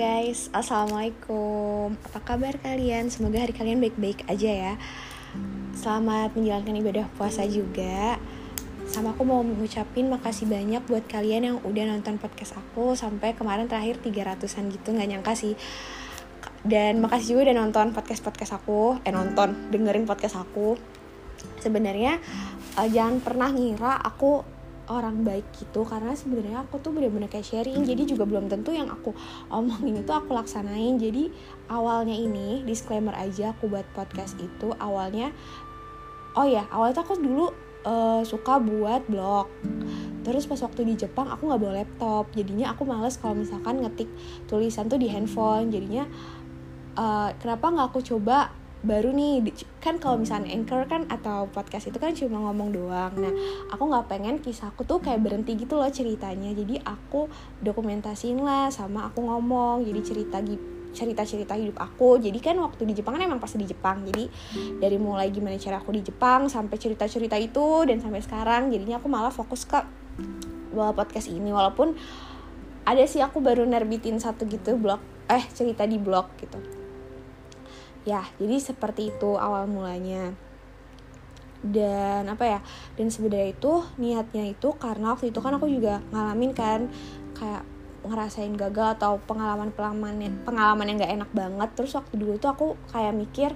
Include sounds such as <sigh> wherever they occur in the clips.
guys, Assalamualaikum. Apa kabar kalian? Semoga hari kalian baik-baik aja ya. Selamat menjalankan ibadah puasa juga. Sama aku mau mengucapin makasih banyak buat kalian yang udah nonton podcast aku Sampai kemarin terakhir 300an gitu, Gak nyangka sih. Dan makasih juga udah nonton podcast-podcast aku. Eh nonton, dengerin podcast aku. Sebenarnya uh, jangan pernah ngira aku orang baik gitu karena sebenarnya aku tuh bener-bener kayak sharing. Jadi juga belum tentu yang aku omongin itu aku laksanain. Jadi awalnya ini disclaimer aja aku buat podcast itu awalnya oh ya awalnya tuh aku dulu uh, suka buat blog. Terus pas waktu di Jepang aku nggak bawa laptop. Jadinya aku males kalau misalkan ngetik tulisan tuh di handphone. Jadinya uh, kenapa nggak aku coba baru nih kan kalau misalnya anchor kan atau podcast itu kan cuma ngomong doang. Nah aku nggak pengen kisahku tuh kayak berhenti gitu loh ceritanya. Jadi aku dokumentasiin lah sama aku ngomong jadi cerita cerita-cerita hidup aku. Jadi kan waktu di Jepang kan emang pasti di Jepang. Jadi dari mulai gimana cara aku di Jepang sampai cerita-cerita itu dan sampai sekarang jadinya aku malah fokus ke podcast ini. Walaupun ada sih aku baru nerbitin satu gitu blog eh cerita di blog gitu ya jadi seperti itu awal mulanya. Dan apa ya dan sebenarnya itu niatnya itu karena waktu itu kan aku juga ngalamin kan kayak ngerasain gagal atau pengalaman pengalaman pengalaman yang gak enak banget. Terus waktu dulu itu aku kayak mikir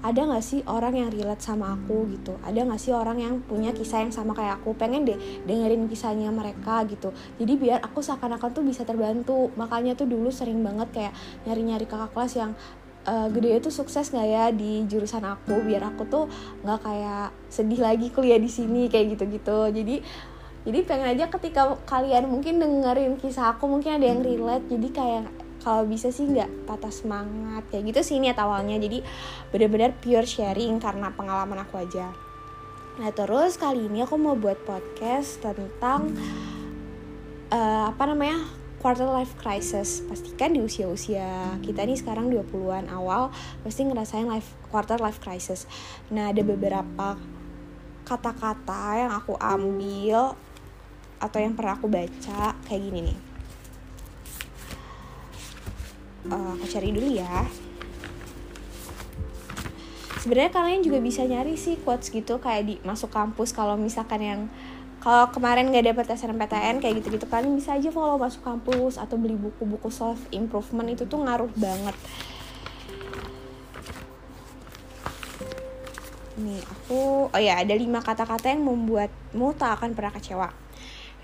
ada gak sih orang yang relate sama aku gitu? Ada gak sih orang yang punya kisah yang sama kayak aku? Pengen deh dengerin kisahnya mereka gitu. Jadi biar aku seakan-akan tuh bisa terbantu. Makanya tuh dulu sering banget kayak nyari-nyari kakak kelas yang uh, gede itu sukses nggak ya di jurusan aku? Biar aku tuh nggak kayak sedih lagi kuliah di sini kayak gitu-gitu. Jadi jadi pengen aja ketika kalian mungkin dengerin kisah aku mungkin ada yang relate. Jadi kayak kalau bisa sih nggak patah semangat. Kayak gitu sih niat awalnya. Jadi benar-benar pure sharing karena pengalaman aku aja. Nah terus kali ini aku mau buat podcast tentang uh, apa namanya quarter life crisis. Pastikan di usia-usia kita nih sekarang 20-an awal pasti ngerasain life quarter life crisis. Nah ada beberapa kata-kata yang aku ambil atau yang pernah aku baca kayak gini nih. Uh, aku cari dulu ya. Sebenarnya kalian juga bisa nyari sih quotes gitu kayak di masuk kampus kalau misalkan yang kalau kemarin nggak dapet SNMPTN kayak gitu-gitu kalian bisa aja follow masuk kampus atau beli buku-buku self improvement itu tuh ngaruh banget. Nih aku oh ya ada lima kata-kata yang membuatmu tak akan pernah kecewa.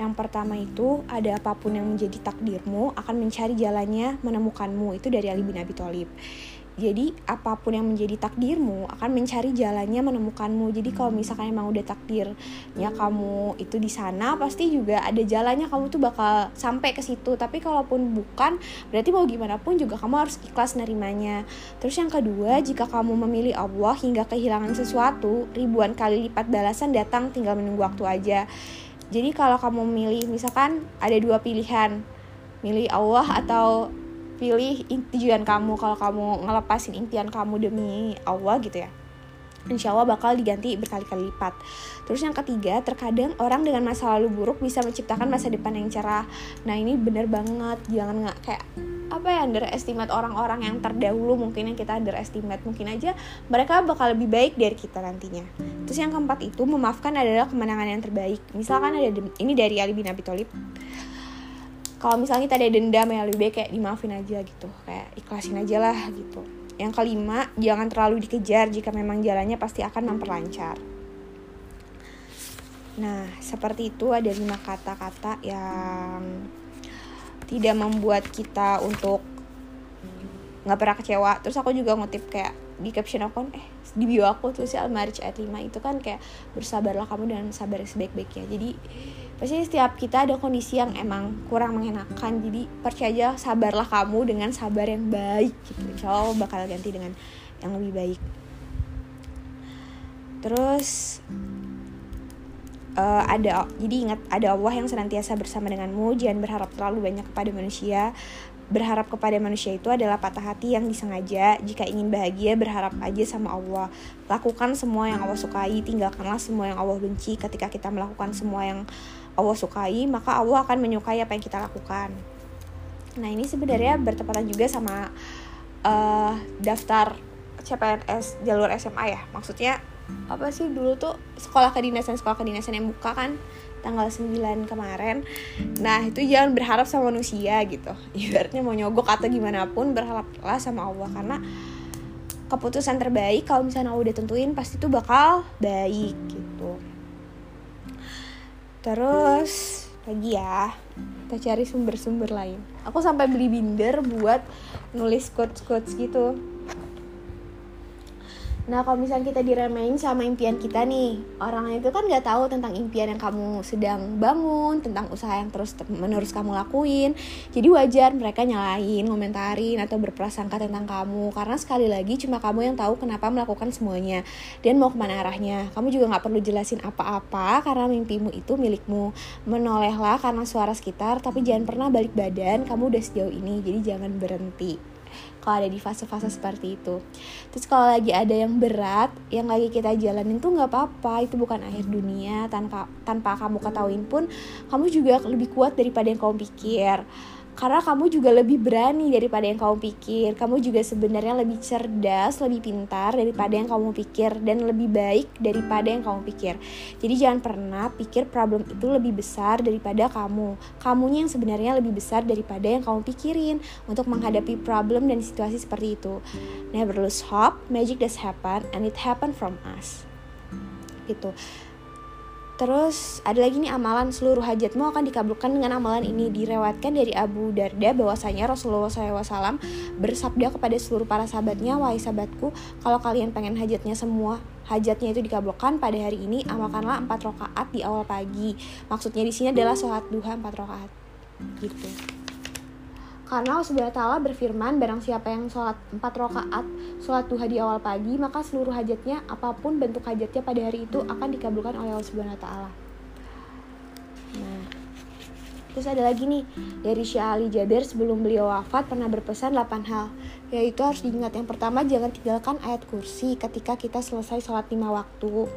Yang pertama itu ada apa pun yang menjadi takdirmu akan mencari jalannya menemukanmu. Itu dari Ali bin Abi Thalib jadi apa pun yang menjadi takdirmu akan mencari jalannya menemukanmu. Jadi kalau misalkan emang udah takdirnya kamu itu di sana pasti juga ada jalannya kamu tuh bakal sampai ke situ. Tapi kalaupun bukan berarti mau gimana pun juga kamu harus ikhlas nerimanya. Terus yang kedua jika kamu memilih Allah hingga kehilangan sesuatu ribuan kali lipat balasan datang tinggal menunggu waktu aja. Jadi kalau kamu memilih misalkan ada dua pilihan milih Allah atau pilih tujuan kamu kalau kamu ngelepasin impian kamu demi Allah gitu ya insya Allah bakal diganti berkali-kali lipat. Terus yang ketiga, terkadang orang dengan masa lalu buruk bisa menciptakan masa depan yang cerah. Nah ini bener banget, jangan nggak kayak apa ya underestimate orang-orang yang terdahulu mungkin yang kita underestimate mungkin aja mereka bakal lebih baik dari kita nantinya. Terus yang keempat itu memaafkan adalah kemenangan yang terbaik. Misalkan ada ini dari Ali bin Abi Thalib kalau misalnya kita ada dendam ya lebih baik kayak dimaafin aja gitu. Kayak ikhlasin aja lah gitu. Yang kelima jangan terlalu dikejar jika memang jalannya pasti akan memperlancar. Nah seperti itu ada lima kata-kata yang tidak membuat kita untuk nggak pernah kecewa. Terus aku juga ngutip kayak di caption aku eh di bio aku si Al-Marij ayat 5 itu kan kayak bersabarlah kamu dan sabar sebaik-baiknya. Jadi pasti setiap kita ada kondisi yang emang kurang mengenakan jadi percaya aja sabarlah kamu dengan sabar yang baik gitu insya Allah bakal ganti dengan yang lebih baik terus uh, ada jadi ingat ada Allah yang senantiasa bersama denganmu jangan berharap terlalu banyak kepada manusia berharap kepada manusia itu adalah patah hati yang disengaja. Jika ingin bahagia, berharap aja sama Allah. Lakukan semua yang Allah sukai, tinggalkanlah semua yang Allah benci. Ketika kita melakukan semua yang Allah sukai, maka Allah akan menyukai apa yang kita lakukan. nah ini sebenarnya bertepatan juga sama uh, daftar CPNS jalur SMA ya. Maksudnya apa sih dulu tuh sekolah kedinasan sekolah kedinasan yang buka kan tanggal 9 kemarin. Nah itu jangan berharap sama manusia gitu. <laughs> Ibaratnya mau nyogok atau gimana pun berharaplah sama Allah. Karena keputusan terbaik kalau misalnya Allah udah tentuin pasti itu bakal baik gitu terus lagi ya kita cari sumber-sumber lain. Aku sampai beli binder buat nulis quotes-quotes gitu Nah kalau misalnya kita diremehin sama impian kita nih Orang itu kan gak tahu tentang impian yang kamu sedang bangun Tentang usaha yang terus menerus kamu lakuin. Jadi wajar mereka nyalain, komentarin, atau berprasangka tentang kamu. Karena sekali lagi cuma kamu yang tahu kenapa melakukan semuanya. Dan mau ke mana arahnya? Kamu juga gak perlu jelasin apa-apa Karena mimpimu itu milikmu. Menolehlah karena suara sekitar Tapi jangan pernah balik badan. Kamu udah sejauh ini Jadi jangan berhenti kalau ada di fase-fase seperti itu. Terus kalau lagi ada yang berat yang lagi kita jalanin tuh nggak apa-apa. Itu bukan akhir dunia. Tanpa tanpa kamu ketahuin pun kamu juga lebih kuat daripada yang kamu pikir karena kamu juga lebih berani daripada yang kamu pikir. Kamu juga sebenarnya lebih cerdas lebih pintar daripada yang kamu pikir. Dan lebih baik daripada yang kamu pikir. Jadi jangan pernah pikir problem itu lebih besar daripada kamu. Kamunya yang sebenarnya lebih besar daripada yang kamu pikirin untuk menghadapi problem dan situasi seperti itu. Never lose hope. Magic does happen and it happen from us. Gitu Terus ada lagi nih amalan seluruh hajatmu akan dikabulkan dengan amalan ini. Direwatkan dari Abu Darda bahwasanya Rasulullah SAW bersabda kepada seluruh para sahabatnya wahai sahabatku kalau kalian pengen hajatnya semua hajatnya itu dikabulkan pada hari ini amalkanlah empat rakaat di awal pagi. Maksudnya di sini adalah sholat duha empat rakaat. Gitu karena Allah Subhanahu taala berfirman, barang siapa yang sholat empat rakaat, sholat duha di awal pagi, maka seluruh hajatnya, apa pun bentuk hajatnya pada hari itu akan dikabulkan oleh Allah Subhanahu taala. Nah, terus ada lagi nih dari Syekh Ali Jabir sebelum beliau wafat pernah berpesan 8 hal, yaitu harus diingat yang pertama jangan tinggalkan ayat kursi ketika kita selesai sholat lima waktu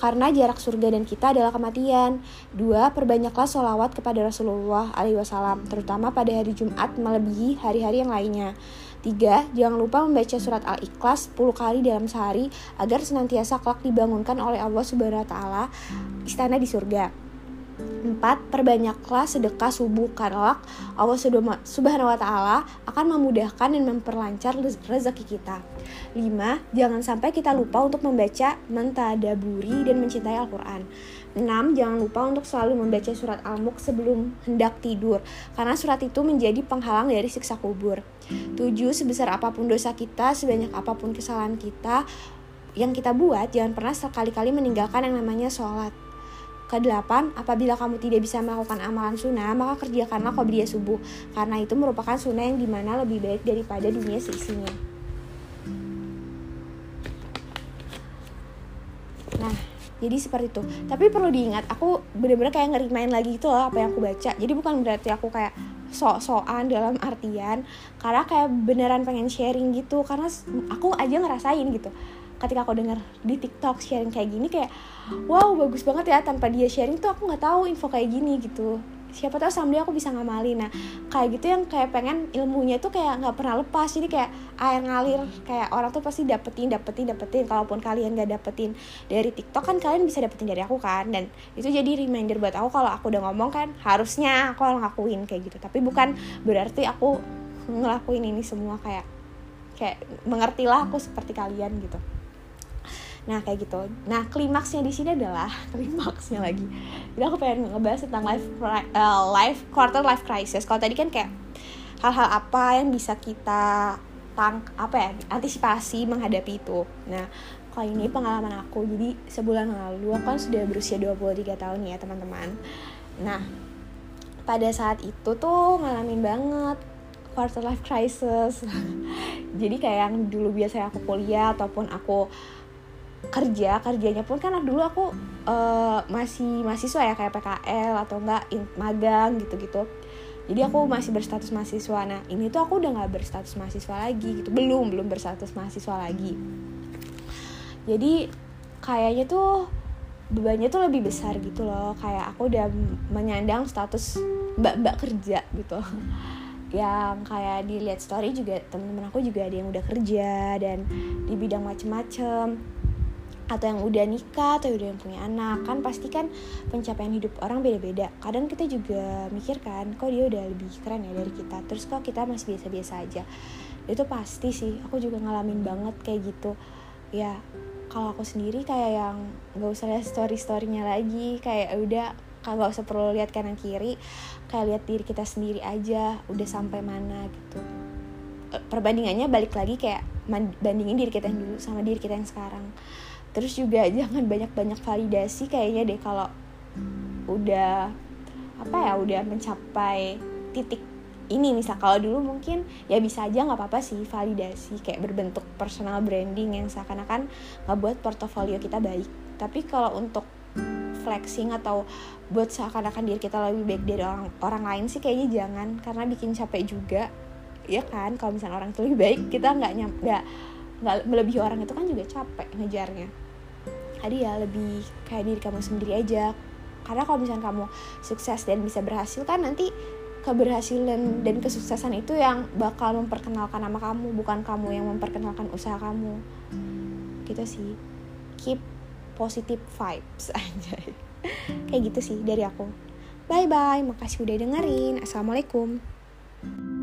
karena jarak surga dan kita adalah kematian. Dua, perbanyaklah sholawat kepada Rasulullah SAW, terutama pada hari Jumat melebihi hari-hari yang lainnya. Tiga, jangan lupa membaca surat Al-Ikhlas 10 kali dalam sehari agar senantiasa kelak dibangunkan oleh Allah Subhanahu wa taala istana di surga. 4. Perbanyaklah sedekah subuh karena Allah Subhanahu wa taala akan memudahkan dan memperlancar rezeki kita. 5. Jangan sampai kita lupa untuk membaca, mentadaburi dan mencintai Al-Qur'an. 6. Jangan lupa untuk selalu membaca surat Al-Mulk sebelum hendak tidur karena surat itu menjadi penghalang dari siksa kubur. 7. Sebesar apa pun dosa kita, sebanyak apa pun kesalahan kita yang kita buat, jangan pernah sekali-kali meninggalkan yang namanya sholat. Kedelapan, apabila kamu tidak bisa melakukan amalan sunnah, maka kerjakanlah qobliyah subuh, karena itu merupakan sunnah yang di mana lebih baik daripada dunia seisinya. Nah, jadi seperti itu. Tapi perlu diingat, aku bener-bener kayak ngerimain lagi itu loh apa yang aku baca. Jadi bukan berarti aku kayak sok-sokan dalam artian, karena kayak beneran pengen sharing gitu, karena aku aja ngerasain gitu ketika aku dengar di TikTok sharing kayak gini kayak wow bagus banget ya tanpa dia sharing tuh aku nggak tahu info kayak gini gitu. Siapa tahu someday aku bisa ngamalin. Nah kayak gitu yang kayak pengen ilmunya tuh kayak nggak pernah lepas. Jadi kayak air ngalir kayak orang tuh pasti dapetin dapetin dapetin. Kalaupun kalian gak dapetin dari TikTok kan kalian bisa dapetin dari aku kan. Dan itu jadi reminder buat aku kalau aku udah ngomong kan harusnya aku ngelakuin kayak gitu. Tapi bukan berarti aku ngelakuin ini semua kayak kayak mengertilah aku seperti kalian gitu nah kayak gitu. Nah klimaksnya di sini adalah <laughs> klimaksnya lagi. Jadi aku pengen ngebahas tentang life uh, life quarter life crisis. Kalau tadi kan kayak hal-hal apa yang bisa kita tang apa ya antisipasi menghadapi itu. Nah kali ini pengalaman aku jadi sebulan lalu aku kan sudah berusia 23 tahun ya teman-teman. Nah pada saat itu tuh ngalamin banget quarter life crisis. <laughs> Jadi kayak yang dulu biasa aku kuliah ataupun aku kerja kerjanya pun kan dulu aku uh, masih mahasiswa ya kayak PKL atau enggak magang gitu-gitu. Jadi aku masih berstatus mahasiswa. Nah ini tuh aku udah nggak berstatus mahasiswa lagi gitu. Belum belum berstatus mahasiswa lagi. Jadi kayaknya tuh bebannya tuh lebih besar gitu loh. Kayak aku udah menyandang status mbak-mbak kerja gitu. <laughs> Yang kayak dilihat story juga temen-temen aku juga ada yang udah kerja dan di bidang macem-macem atau yang udah nikah atau udah yang punya anak kan pasti kan pencapaian hidup orang beda-beda. Kadang kita juga mikir kan kok dia udah lebih keren ya dari kita terus kok kita masih biasa-biasa aja. Itu pasti sih aku juga ngalamin banget kayak gitu. Ya kalau aku sendiri kayak yang nggak usah lihat story storynya lagi kayak udah nggak usah perlu lihat kanan kiri kayak lihat diri kita sendiri aja udah sampai mana gitu. Perbandingannya balik lagi kayak bandingin diri kita yang dulu sama diri kita yang sekarang terus juga <laughs> jangan banyak-banyak validasi kayaknya deh kalau udah apa ya udah mencapai titik ini misal kalau dulu mungkin ya bisa aja nggak apa-apa sih validasi kayak berbentuk personal branding yang seakan-akan nggak buat portofolio kita baik. Tapi kalau untuk flexing atau buat seakan-akan diri kita lebih baik dari orang orang lain sih kayaknya jangan. Karena bikin capek juga ya kan? Kalau misalnya orang itu lebih baik kita nggak nyam nggak melebihi orang itu kan juga capek ngejarnya. Jadi ya lebih kayak diri kamu sendiri aja. Karena kalau misalnya kamu sukses dan bisa berhasil kan nanti keberhasilan dan kesuksesan itu yang bakal memperkenalkan nama kamu bukan kamu yang memperkenalkan usaha kamu. Gitu sih. Keep positive vibes <laughs> aja. Kayak gitu sih dari aku. Bye bye makasih udah dengerin. Assalamualaikum